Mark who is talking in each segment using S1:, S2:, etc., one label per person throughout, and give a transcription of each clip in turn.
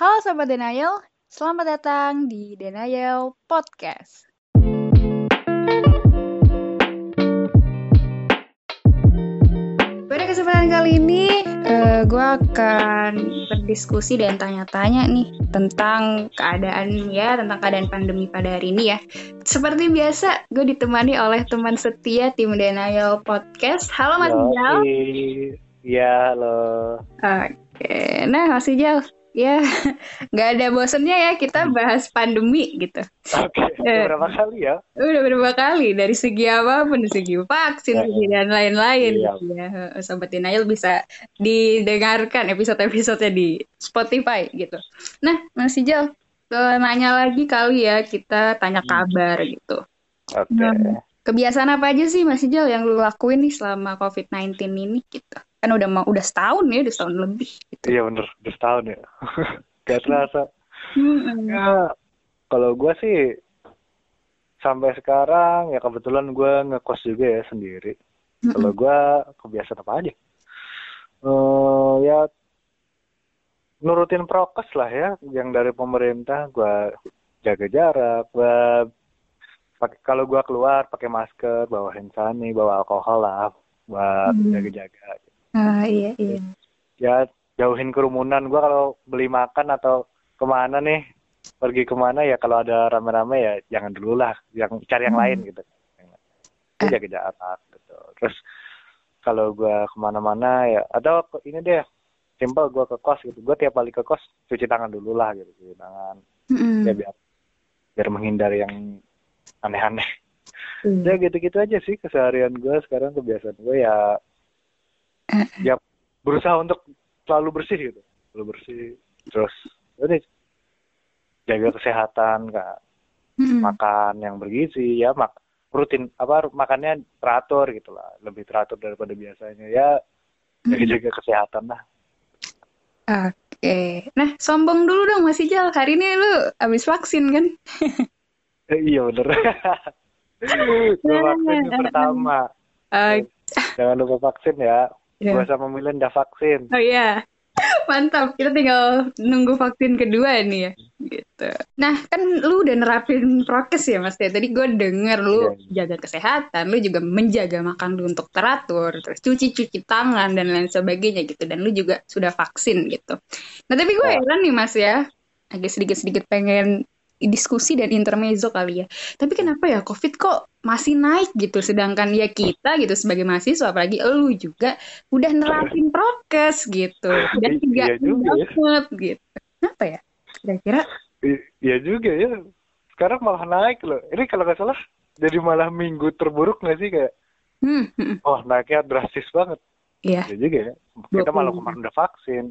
S1: Halo Sobat Denial, selamat datang di Denial Podcast. Pada kesempatan kali ini, uh, gue akan berdiskusi dan tanya-tanya nih tentang keadaan ya, tentang keadaan pandemi pada hari ini ya. Seperti biasa, gue ditemani oleh teman setia tim Denial Podcast. Halo Mas Ijal.
S2: Iya, halo.
S1: Oke, nah Mas Ijal, ya nggak ada bosennya ya kita hmm. bahas pandemi gitu.
S2: Oke, okay. berapa kali ya?
S1: Udah berapa kali dari segi apa pun, dari segi vaksin ya, dan lain-lain. Iya. Ya, Sobat Denial bisa didengarkan episode-episodenya di Spotify gitu. Nah, Mas Ijal, nanya lagi kali ya kita tanya hmm. kabar gitu.
S2: Oke. Okay. Nah,
S1: kebiasaan apa aja sih Mas Ijal yang lu lakuin nih selama COVID-19 ini gitu? Kan udah mau udah setahun ya udah setahun lebih
S2: gitu. iya bener udah setahun ya gak terasa hmm. ya kalau gue sih sampai sekarang ya kebetulan gue ngekos juga ya sendiri hmm. kalau gue kebiasaan apa aja uh, ya nurutin prokes lah ya yang dari pemerintah gue jaga jarak gue kalau gue keluar pakai masker bawa hand sanitizer bawa alkohol lah buat hmm.
S1: Ah iya iya.
S2: Ya jauhin kerumunan. Gua kalau beli makan atau ke mana nih pergi ke mana ya kalau ada rame-rame ya jangan dulu lah, yang cari yang hmm. lain gitu. Itu eh. jaga jarak gitu. Terus kalau gua ke mana-mana ya atau ini deh simpel gua ke kos gitu. Gua tiap balik ke kos cuci tangan dulu lah gitu, cuci tangan. Mm-hmm. Ya biar biar menghindari yang aneh-aneh. Mm. Ya gitu-gitu aja sih keseharian gue sekarang kebiasaan gue ya ya berusaha untuk selalu bersih gitu selalu bersih terus ini jaga kesehatan kak hmm. makan yang bergizi ya mak rutin apa makannya teratur gitulah lebih teratur daripada biasanya ya jaga jaga kesehatan lah
S1: Oke, nah sombong dulu dong Mas Ijal. Hari ini lu habis vaksin kan?
S2: eh, iya bener. Vaksin pertama. Uh, Jangan lupa vaksin ya. Yeah. Gue sama Milen udah vaksin.
S1: Oh iya. Mantap, kita tinggal nunggu vaksin kedua nih ya. Gitu. Nah, kan lu udah nerapin prokes ya Mas ya. Tadi gue denger lu yeah. jaga kesehatan, lu juga menjaga makan lu untuk teratur, terus cuci-cuci tangan dan lain sebagainya gitu. Dan lu juga sudah vaksin gitu. Nah, tapi gue oh. heran nih Mas ya. Agak sedikit-sedikit pengen diskusi dan intermezzo kali ya. Tapi kenapa ya COVID kok masih naik gitu, sedangkan ya kita gitu sebagai mahasiswa, apalagi lu juga udah nerapin prokes gitu dan tidak iya banget ya. gitu. Kenapa ya? Kira-kira?
S2: Iya juga ya. Sekarang malah naik loh. Ini kalau nggak salah jadi malah minggu terburuk nggak sih kayak? Hmm. Oh naiknya drastis banget.
S1: Iya.
S2: Iya juga ya. Kita malah kemarin udah vaksin.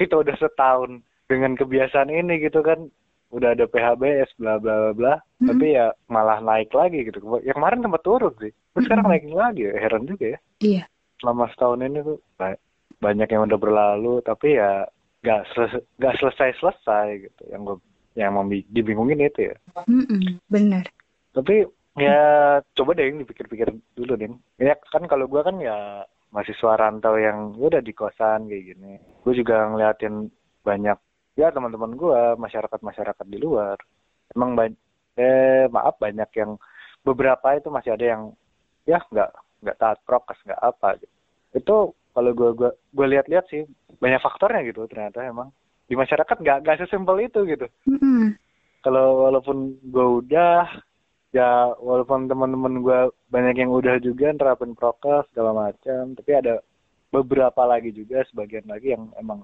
S2: Kita udah setahun dengan kebiasaan ini gitu kan udah ada PHBS bla bla bla hmm. tapi ya malah naik lagi gitu. Yang kemarin tempat turun sih. Terus hmm. sekarang naik lagi ya. Heran juga ya.
S1: Iya.
S2: Selama setahun ini tuh banyak yang udah berlalu tapi ya gak selesai gak selesai selesai gitu. Yang gue yang mau dibingungin itu ya.
S1: Mm benar
S2: tapi ya coba deh dipikir-pikir dulu nih ya kan kalau gue kan ya mahasiswa rantau yang ya udah di kosan kayak gini. Gue juga ngeliatin banyak ya teman-teman gue masyarakat masyarakat di luar. Emang banyak eh maaf banyak yang beberapa itu masih ada yang ya nggak nggak taat prokes nggak apa gitu. Itu kalau gue gue gue lihat-lihat sih banyak faktornya gitu ternyata emang. Di masyarakat nggak nggak sesimpel itu gitu. Mm-hmm. kalau walaupun gue udah ya walaupun teman-teman gue banyak yang udah juga nerapin prokes segala macam tapi ada beberapa lagi juga sebagian lagi yang emang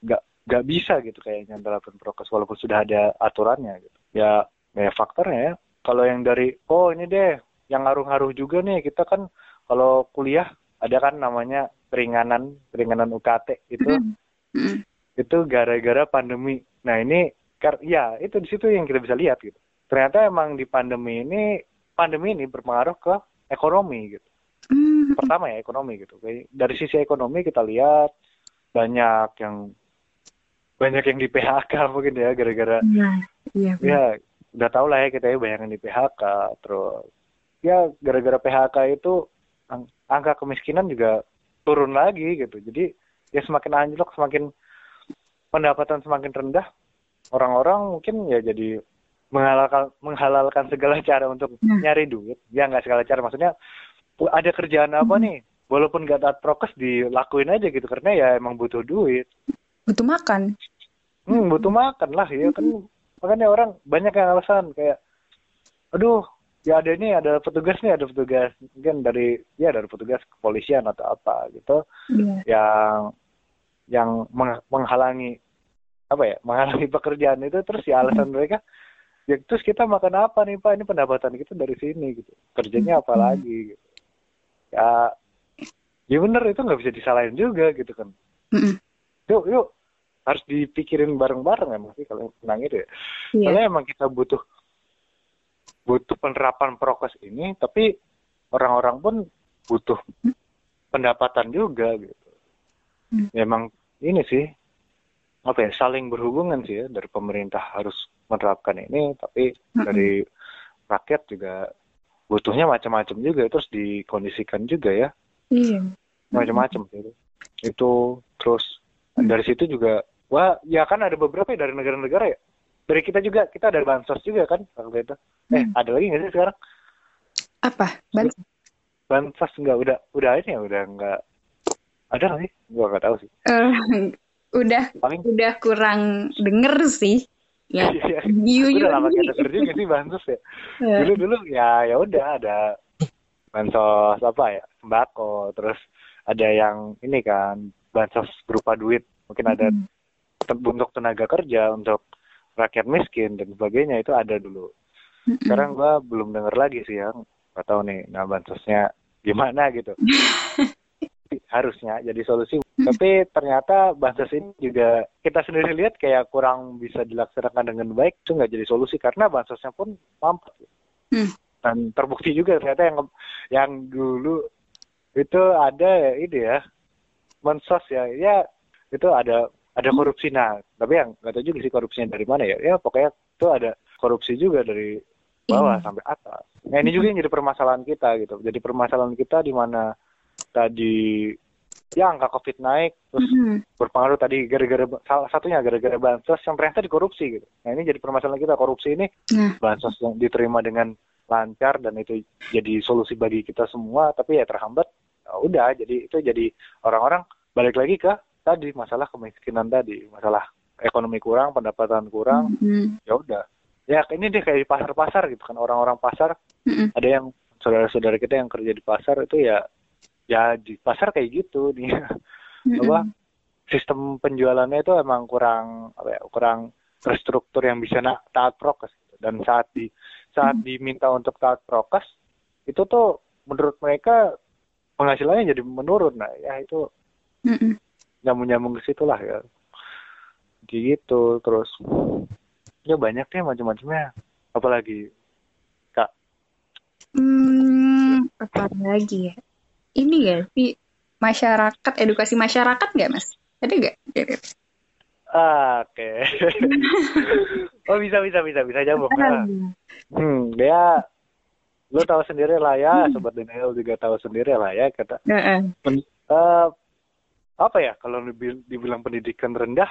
S2: nggak nggak bisa gitu kayaknya menerapkan prokes walaupun sudah ada aturannya gitu. Ya ya faktornya ya. Kalau yang dari oh ini deh yang ngaruh-ngaruh juga nih kita kan kalau kuliah ada kan namanya keringanan keringanan UKT itu mm-hmm. itu gara-gara pandemi. Nah ini ya itu di situ yang kita bisa lihat gitu. Ternyata emang di pandemi ini pandemi ini berpengaruh ke ekonomi gitu. Mm-hmm. pertama ya ekonomi gitu. Dari sisi ekonomi kita lihat banyak yang banyak yang di PHK mungkin ya gara-gara
S1: iya, iya,
S2: ya udah tau lah ya kita ya banyak yang di PHK terus ya gara-gara PHK itu ang angka kemiskinan juga turun lagi gitu. Jadi ya semakin anjlok semakin pendapatan semakin rendah orang-orang mungkin ya jadi menghalalkan menghalalkan segala cara untuk
S1: Nah.
S2: nyari duit. Ya nggak segala cara maksudnya ada kerjaan apa nih? Walaupun nggak taat prokes dilakuin aja gitu karena ya emang butuh duit
S1: Butuh makan.
S2: hmm, butuh makan lah ya kan. Makanya orang banyak yang alasan kayak aduh ya ada ini ada petugas nih ada petugas. Mungkin dari ya dari petugas kepolisian atau apa gitu
S1: Iya.
S2: yang yang meng- menghalangi apa ya menghalangi pekerjaan itu terus ya alasan mereka ya terus kita makan apa nih pak? Ini pendapatan kita dari sini gitu. Kerjanya apa lagi? Gitu. Ya ya bener itu nggak bisa disalahin juga gitu kan.
S1: Mm-mm.
S2: Yuk yuk harus dipikirin bareng-bareng emang sih kalau tentang itu ya
S1: Iya.
S2: karena emang kita butuh butuh penerapan prokes ini tapi orang-orang pun butuh pendapatan juga gitu
S1: Hmm.
S2: memang ini sih apa ya saling berhubungan sih ya dari pemerintah harus menerapkan ini tapi
S1: Mm-mm.
S2: dari rakyat juga butuhnya macam-macam juga terus dikondisikan juga ya
S1: Iya.
S2: macam-macam gitu. itu terus dari situ juga wah ya kan ada beberapa ya dari negara-negara ya dari kita juga kita ada bansos juga kan waktu itu eh
S1: Hmm.
S2: ada lagi nggak sih sekarang
S1: Apa? Ban
S2: bansos nggak udah udah ini ya udah nggak ada nggak sih gua nggak tahu sih
S1: Eh, udah
S2: paling
S1: udah kurang denger sih. Ya.
S2: Iya.
S1: Yu
S2: udah lama kita denger juga sih bansos ya dulu dulu ya ya udah ada bansos apa ya sembako terus ada yang ini kan bansos berupa duit. Mungkin ada
S1: Hmm.
S2: untuk tenaga kerja untuk rakyat miskin dan sebagainya itu ada dulu. Sekarang gua belum denger lagi sih yang. Nggak tahu nih nah bansosnya gimana gitu. Harusnya jadi solusi. Tapi ternyata bansos ini juga kita sendiri lihat kayak kurang bisa dilaksanakan dengan baik itu nggak jadi solusi. Karena bansosnya pun mampu
S1: Hmm.
S2: dan terbukti juga ternyata yang yang dulu itu ada ya ini ya bansos ya ya itu ada ada korupsi nah tapi yang nggak tahu juga sih korupsinya dari mana ya ya pokoknya itu ada korupsi juga dari bawah
S1: Iya.
S2: sampai atas nah ini juga yang jadi permasalahan kita gitu jadi permasalahan kita di mana tadi ya angka covid naik terus
S1: Mm-mm.
S2: berpengaruh tadi gara-gara salah satunya gara-gara bansos yang ternyata dikorupsi gitu. Nah ini jadi permasalahan kita korupsi ini
S1: Nah.
S2: bansos yang diterima dengan lancar dan itu jadi solusi bagi kita semua tapi ya terhambat udah jadi itu jadi orang-orang balik lagi ke tadi masalah kemiskinan tadi masalah ekonomi kurang pendapatan kurang
S1: Mm-mm.
S2: ya udah ya ini deh kayak di pasar-pasar gitu kan orang-orang pasar
S1: Mm-mm.
S2: ada yang saudara-saudara kita yang kerja di pasar itu ya ya di pasar kayak gitu nih
S1: Mm-mm.
S2: apa sistem penjualannya itu emang kurang apa ya kurang terstruktur yang bisa na- taat prokes gitu. dan saat di saat diminta untuk taat prokes itu tuh menurut mereka penghasilannya jadi menurun nah ya itu
S1: Mm-mm.
S2: nyambung nyambung ke situ lah ya gitu terus ya banyak deh macam-macamnya apalagi kak
S1: Hmm, apa lagi ya? Ini ya sih masyarakat, edukasi masyarakat nggak mas? Ada nggak?
S2: ah, oke oh bisa bisa bisa bisa nyambung nah. Hmm, dia lu tahu sendiri lah ya, sobat Daniel juga tahu sendiri lah ya kata
S1: Heeh.
S2: pen- eh, apa ya kalau dibil- dibilang pendidikan rendah,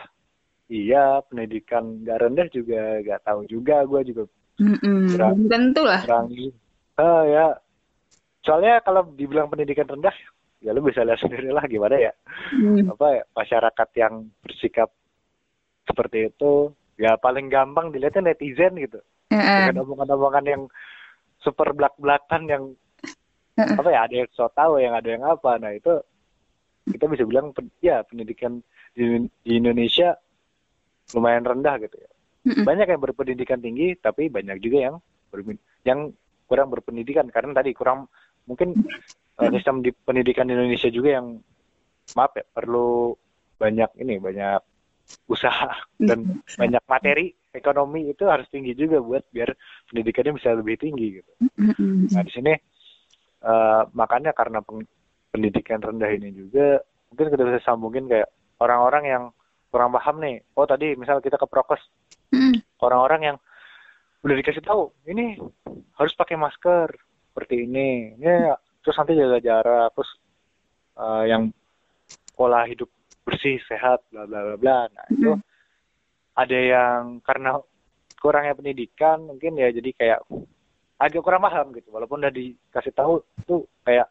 S2: iya pendidikan nggak rendah juga nggak tahu juga gue juga
S1: Mm-mm.
S2: Berat.
S1: Belum tentu lah.
S2: kurang eh ya soalnya kalau dibilang pendidikan rendah ya lu bisa lihat sendiri lah gimana ya
S1: Hmm.
S2: apa ya masyarakat yang bersikap seperti itu ya paling gampang dilihatnya netizen gitu
S1: Heeh.
S2: dengan omongan-omongan yang super belak-belakan yang
S1: Heeh.
S2: apa ya ada yang so tahu yang ada yang apa. Nah itu kita bisa bilang ya pendidikan di, di Indonesia lumayan rendah gitu ya. Banyak yang berpendidikan tinggi tapi banyak juga yang bermin- yang kurang berpendidikan. Karena tadi kurang mungkin eh, sistem di pendidikan di Indonesia juga yang maaf ya perlu banyak ini banyak usaha dan banyak materi ekonomi itu harus tinggi juga buat biar pendidikannya bisa lebih tinggi gitu. Nah di sini eh, makanya karena pendidikan rendah ini juga mungkin kita bisa sambungin kayak orang-orang yang kurang paham nih. Oh tadi misal kita ke prokes orang-orang yang udah dikasih tahu ini harus pakai masker seperti ini ya terus nanti jaga jarak terus eh, yang pola hidup bersih sehat bla bla bla bla nah itu
S1: Mm.
S2: Ada yang karena kurangnya pendidikan mungkin ya jadi kayak agak kurang paham gitu. Walaupun udah dikasih tahu tuh kayak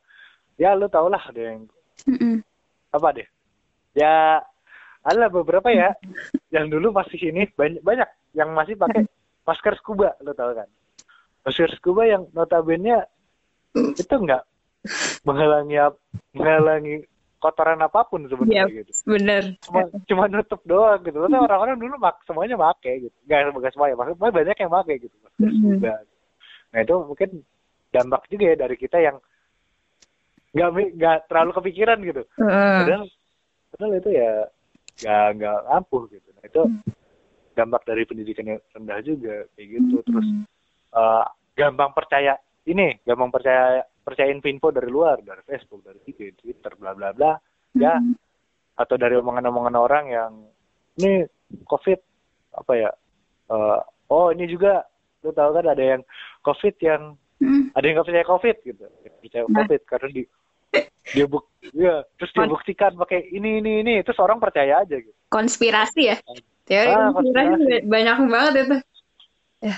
S2: ya lu tau lah ada yang
S1: Mm-mm.
S2: apa deh? Ya ada beberapa ya yang dulu masih ini banyak banyak yang masih pakai masker scuba lo tau kan? Masker scuba yang notabene itu enggak menghalangi menghalangi kotoran apa pun sebenarnya
S1: Iya.
S2: gitu.
S1: Bener.
S2: cuma cuma nutup doang gitu. Maksudnya orang-orang dulu mak semuanya make gitu. Nggak nggak semuanya maksudnya banyak yang make gitu. Scuba nah itu mungkin dampak juga ya dari kita yang nggak mi- nggak terlalu kepikiran gitu.
S1: Heeh.
S2: padahal padahal itu ya nggak nggak ampuh gitu. Nah itu dampak dari pendidikan yang rendah juga kayak gitu. Terus
S1: Mm.
S2: eh, gampang percaya ini gampang percaya percayain info dari luar dari Facebook dari IG Twitter bla bla bla ya
S1: Mm.
S2: atau dari omongan-omongan orang yang ini COVID apa ya eh, oh ini juga lu tahu kan ada yang COVID yang
S1: Mm.
S2: ada yang nggak percaya COVID gitu Yang percaya
S1: Nah.
S2: COVID karena di dia buk ya terus dia buktikan pakai ini ini ini terus orang percaya aja gitu
S1: Konspirasi ya. Teori
S2: Ah,
S1: konspirasi
S2: konspirasi.
S1: banyak banget itu. Ya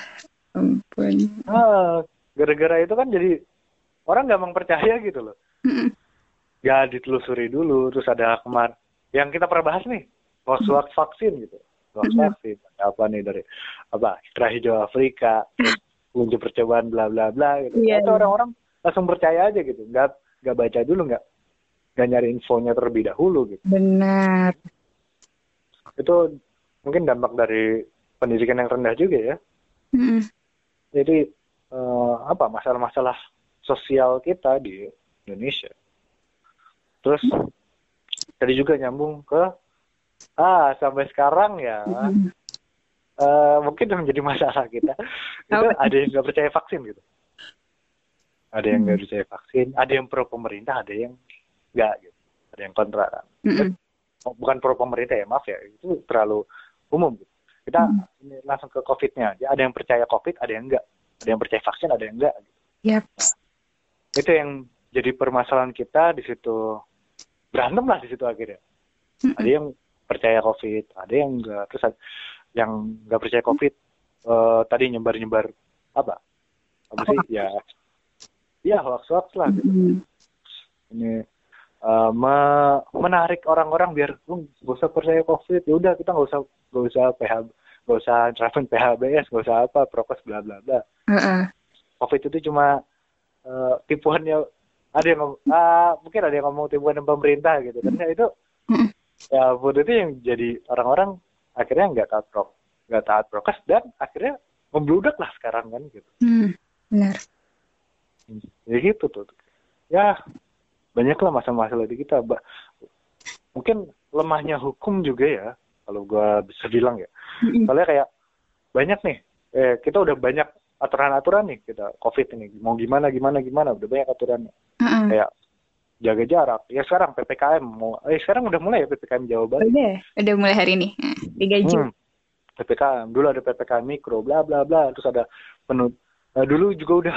S1: ampun.
S2: ah gara-gara itu kan jadi orang gampang percaya gitu loh
S1: Mm.
S2: ya ditelusuri dulu terus ada kemar yang kita pernah bahas nih hoax vaksin gitu hoax
S1: Mhm.
S2: vaksin apa nih dari apa Hidra hijau Afrika kunci percobaan bla bla bla gitu
S1: Iya,
S2: atau
S1: iya.
S2: orang-orang langsung percaya aja gitu nggak nggak baca dulu nggak nggak nyari infonya terlebih dahulu gitu
S1: Benar.
S2: itu mungkin dampak dari pendidikan yang rendah juga ya
S1: Mm.
S2: jadi eh, apa masalah-masalah sosial kita di Indonesia. Terus tadi juga nyambung ke ah sampai sekarang ya eh, mungkin yang menjadi masalah kita itu ada yang nggak percaya vaksin gitu. Ada yang nggak percaya vaksin, ada yang pro pemerintah, ada yang nggak gitu. Ada yang kontra. kan. Bukan pro pemerintah ya maaf ya itu terlalu umum gitu. Kita
S1: Hmm.
S2: ini langsung ke COVID-nya. aja. Ada yang percaya COVID, ada yang enggak. Ada yang percaya vaksin, ada yang enggak.
S1: Yap.
S2: Itu yang jadi permasalahan kita di situ berantem lah di situ akhirnya.
S1: Mm-mm.
S2: Ada yang percaya COVID, ada yang enggak. Terus ada yang enggak percaya COVID eh, tadi nyebar-nyebar apa? Apa sih? Ya, ya hoax-hoax lah. Gitu.
S1: Mm.
S2: Ini eh, me- menarik orang-orang biar lu gak usah percaya COVID. Ya udah kita nggak usah nggak usah PH nggak usah nerapin PHBS, nggak usah apa prokes bla bla bla. COVID itu cuma eh, tipuannya ada yang ah, mungkin ada yang ngomong tipuan pemerintah gitu. Kan ya itu ya buat itu yang jadi orang-orang akhirnya nggak taat prok nggak taat prokes dan akhirnya membludak lah sekarang kan gitu.
S1: Mm. Benar.
S2: ya gitu tuh. Ya banyak lah masalah-masalah di kita Ba- mungkin lemahnya hukum juga ya kalau gua bisa bilang ya. Soalnya kayak banyak nih eh kita udah banyak aturan-aturan nih kita covid ini mau gimana gimana gimana udah banyak aturannya
S1: Heeh.
S2: kayak jaga jarak ya sekarang ppkm mau eh sekarang udah mulai ya ppkm Jawa Barat
S1: Udah, udah mulai hari ini. Tiga Juni.
S2: Hmm. ppkm dulu ada ppkm mikro bla bla bla terus ada penut eh, dulu juga udah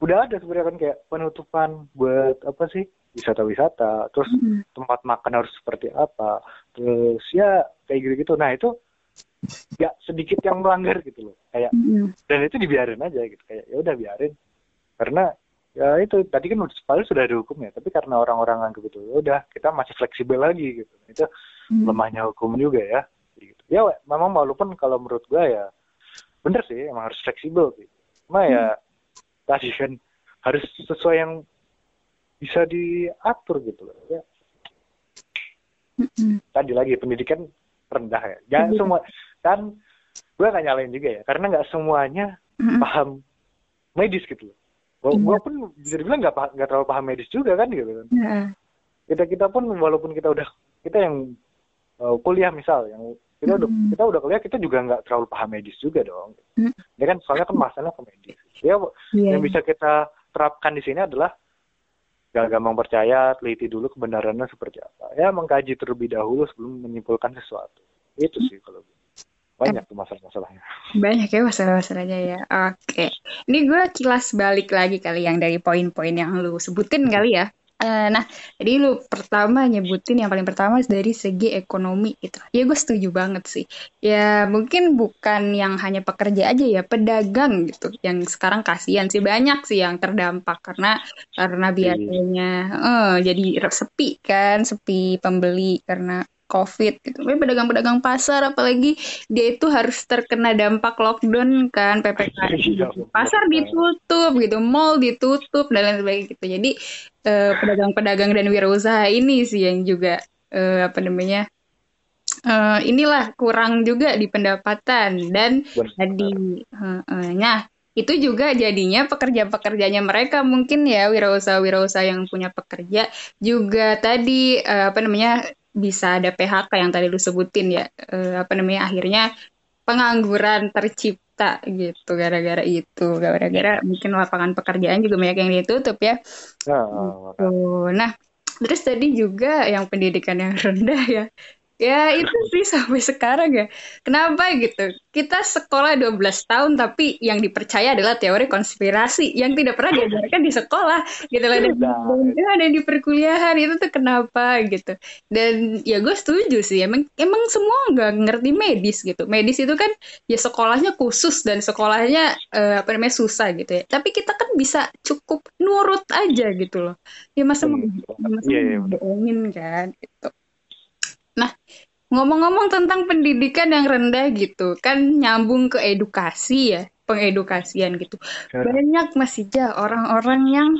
S2: udah ada sebenarnya kan kayak penutupan buat apa sih wisata-wisata terus
S1: Mm.
S2: tempat makan harus seperti apa terus ya kayak gitu gitu nah itu nggak sedikit yang melanggar gitu loh kayak
S1: Mm.
S2: dan itu dibiarin aja gitu kayak ya udah biarin karena ya itu tadi kan padahal sudah ada hukumnya tapi karena orang-orang anggap itu ya udah kita masih fleksibel lagi gitu itu
S1: Mm.
S2: lemahnya hukum juga ya gitu. ya we- memang walaupun kalau menurut gua ya bener sih emang harus fleksibel gitu cuma ya tadi kan harus sesuai yang bisa diatur gitu loh ya
S1: Mm-mm.
S2: tadi lagi pendidikan rendah ya jangan
S1: Iya.
S2: semua kan gue nggak nyalain juga ya karena nggak semuanya
S1: Mm-mm.
S2: paham medis gitu loh
S1: Iya.
S2: gua pun bisa dibilang nggak nggak terlalu paham medis juga kan gitu kan
S1: Heeh.
S2: kita kita pun walaupun kita udah kita yang uh, kuliah misal yang kita udah
S1: Hmm.
S2: kita udah kuliah kita juga nggak terlalu paham medis juga dong
S1: Hmm.
S2: ya kan soalnya kan masalahnya ke medis ya
S1: Iya.
S2: yang bisa kita terapkan di sini adalah gak gampang percaya teliti dulu kebenarannya seperti apa ya mengkaji terlebih dahulu sebelum menyimpulkan sesuatu itu sih kalau gue. Banyak tuh masalah-masalahnya
S1: Banyak ya masalah-masalahnya ya. Oke. Ini gue kilas balik lagi kali yang dari poin-poin yang lu sebutin kali ya. Uh, nah, jadi lu pertama nyebutin yang paling pertama dari segi ekonomi gitu. Ya gue setuju banget sih. Ya mungkin bukan yang hanya pekerja aja ya, pedagang gitu. Yang sekarang kasihan sih banyak sih yang terdampak karena karena iya. biasanya uh, jadi sepi kan, sepi pembeli karena COVID gitu. Tapi pedagang-pedagang pasar apalagi dia itu harus terkena dampak lockdown kan PPKM. Iya, pasar ditutup gitu, mall ditutup dan lain sebagainya gitu. Jadi pedagang pedagang-pedagang dan wirausaha ini sih yang juga uh, apa namanya? Uh, inilah kurang juga di pendapatan dan tadi nah itu juga jadinya pekerja-pekerjanya mereka mungkin ya wirausaha-wirausaha yang punya pekerja juga tadi uh, apa namanya bisa ada PHK yang tadi lu sebutin ya uh, apa namanya akhirnya pengangguran tercipta gitu gara-gara itu gara-gara mungkin lapangan pekerjaan juga banyak yang ditutup ya. Oh, gitu. Nah terus tadi juga yang pendidikan yang rendah ya Ya itu sih sampai sekarang ya. Kenapa gitu? Kita sekolah 12 tahun tapi yang dipercaya adalah teori konspirasi yang tidak pernah diajarkan di sekolah gitu loh. Dan, dan ada di perkuliahan itu tuh kenapa gitu. Dan ya gue setuju sih emang emang semua nggak ngerti medis gitu. Medis itu kan ya sekolahnya khusus dan sekolahnya uh, apa namanya susah gitu ya. Tapi kita kan bisa cukup nurut aja gitu loh. Ya masa mau masa yeah, yeah, bohongin kan gitu. Nah, ngomong-ngomong tentang pendidikan yang rendah gitu, kan nyambung ke edukasi ya, pengedukasian gitu. Ya. Banyak masih aja orang-orang yang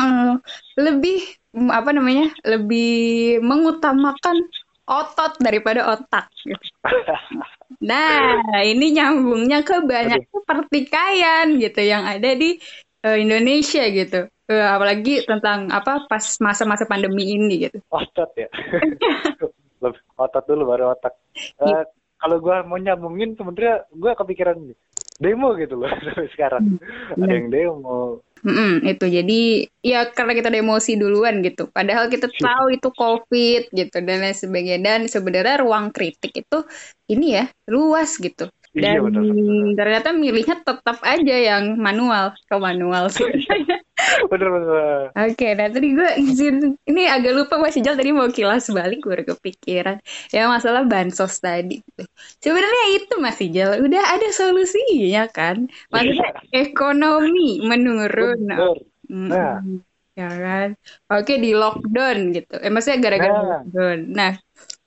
S1: um, lebih apa namanya, lebih mengutamakan otot daripada otak. Gitu. Nah, ini nyambungnya ke banyak pertikaian gitu yang ada di uh, Indonesia gitu. Uh, apalagi tentang apa pas masa-masa pandemi ini gitu.
S2: Otot ya. otot dulu baru otak. Uh, kalau gue mau nyambungin sebenarnya gue kepikiran demo gitu loh sampai sekarang. Hmm, ada yang demo.
S1: Mm-mm, itu. Jadi ya karena kita demosi duluan gitu. Padahal kita tahu itu covid gitu dan lain sebagainya. Dan sebenarnya ruang kritik itu ini ya luas gitu. Iya, dan iya, ternyata milihnya tetap aja yang manual. Ke manual. Sih bener bener oke nah tadi gue izin ini agak lupa masih jauh tadi mau kilas balik gue kepikiran. Ya masalah bansos tadi. Sebenarnya itu masih jauh udah ada solusinya kan? Maksudnya ekonomi menurun. Nah. ya kan? Oke di lockdown gitu. Eh maksudnya gara-gara nah. lockdown. Nah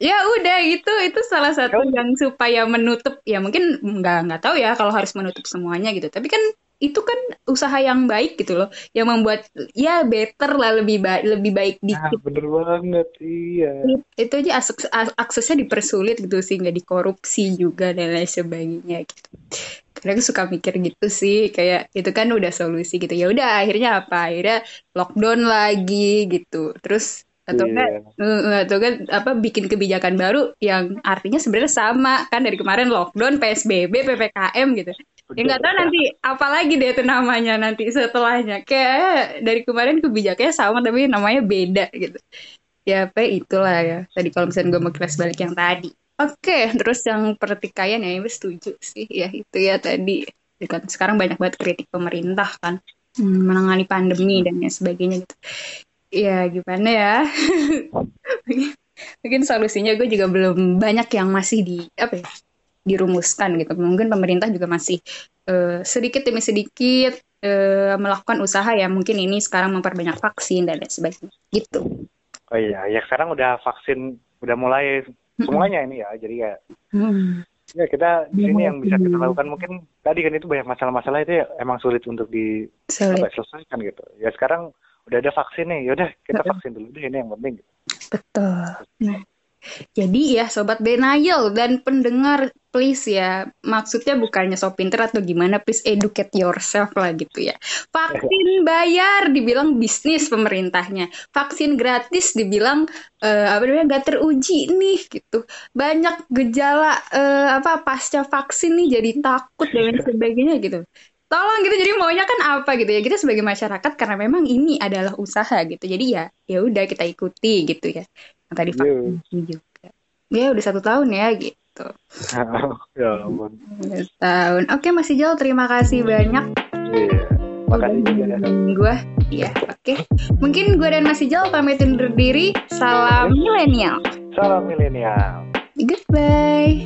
S1: ya udah itu itu salah satu yang supaya menutup. Ya mungkin nggak nggak tahu ya kalau harus menutup semuanya gitu. Tapi kan itu kan usaha yang baik gitu loh yang membuat ya better lah lebih baik lebih baik
S2: nah, dikit. nah, bener banget iya.
S1: Itu aja akses, aksesnya dipersulit gitu sih nggak dikorupsi juga dan lain sebagainya gitu. Karena aku suka mikir gitu sih kayak itu kan udah solusi gitu. Ya udah akhirnya apa? Akhirnya lockdown lagi gitu. Terus atau yeah. kan uh, atau kan apa bikin kebijakan baru yang artinya sebenarnya sama. Kan dari kemarin lockdown PSBB PPKM gitu Ya nggak tahu nanti apalagi deh itu namanya nanti setelahnya. Kayak dari kemarin kebijakannya sama tapi namanya beda gitu. Ya apa itulah ya. Tadi kalau misalnya gue mau kelas balik yang tadi. Oke, terus yang pertikaian ya, gue setuju sih ya itu ya tadi. Kan sekarang banyak banget kritik pemerintah kan hmm, menangani pandemi dan sebagainya gitu. Ya gimana ya? mungkin solusinya gue juga belum banyak yang masih di apa ya dirumuskan gitu. Mungkin pemerintah juga masih uh, sedikit demi sedikit uh, melakukan usaha ya. Mungkin ini sekarang memperbanyak vaksin dan lain sebagainya. Gitu.
S2: Oh iya, ya sekarang udah vaksin udah mulai semuanya ini ya. Jadi ya hmm. Ya kita di sini yang bisa kita lakukan mungkin tadi kan itu banyak masalah-masalah itu ya emang sulit untuk di sulit. selesaikan gitu. Ya sekarang udah ada vaksin nih, yaudah kita vaksin dulu deh ini yang penting.
S1: Betul. Nah, jadi ya sobat denial dan pendengar please ya maksudnya bukannya so pinter atau gimana please educate yourself lah gitu ya. Vaksin bayar dibilang bisnis pemerintahnya. Vaksin gratis dibilang uh, apa namanya gak teruji nih gitu. Banyak gejala uh, apa pasca vaksin nih jadi takut dan sebagainya gitu tolong gitu jadi maunya kan apa gitu ya kita sebagai masyarakat karena memang ini adalah usaha gitu jadi ya ya udah kita ikuti gitu ya yang tadi iya. vaksin yeah. juga ya udah satu tahun ya gitu ya ampun tahun oke masih jauh terima kasih banyak
S2: iya yeah. makasih juga
S1: gue iya Oke, mungkin gue dan Mas Ijal pamit undur diri. Salam milenial.
S2: Salam milenial.
S1: Goodbye.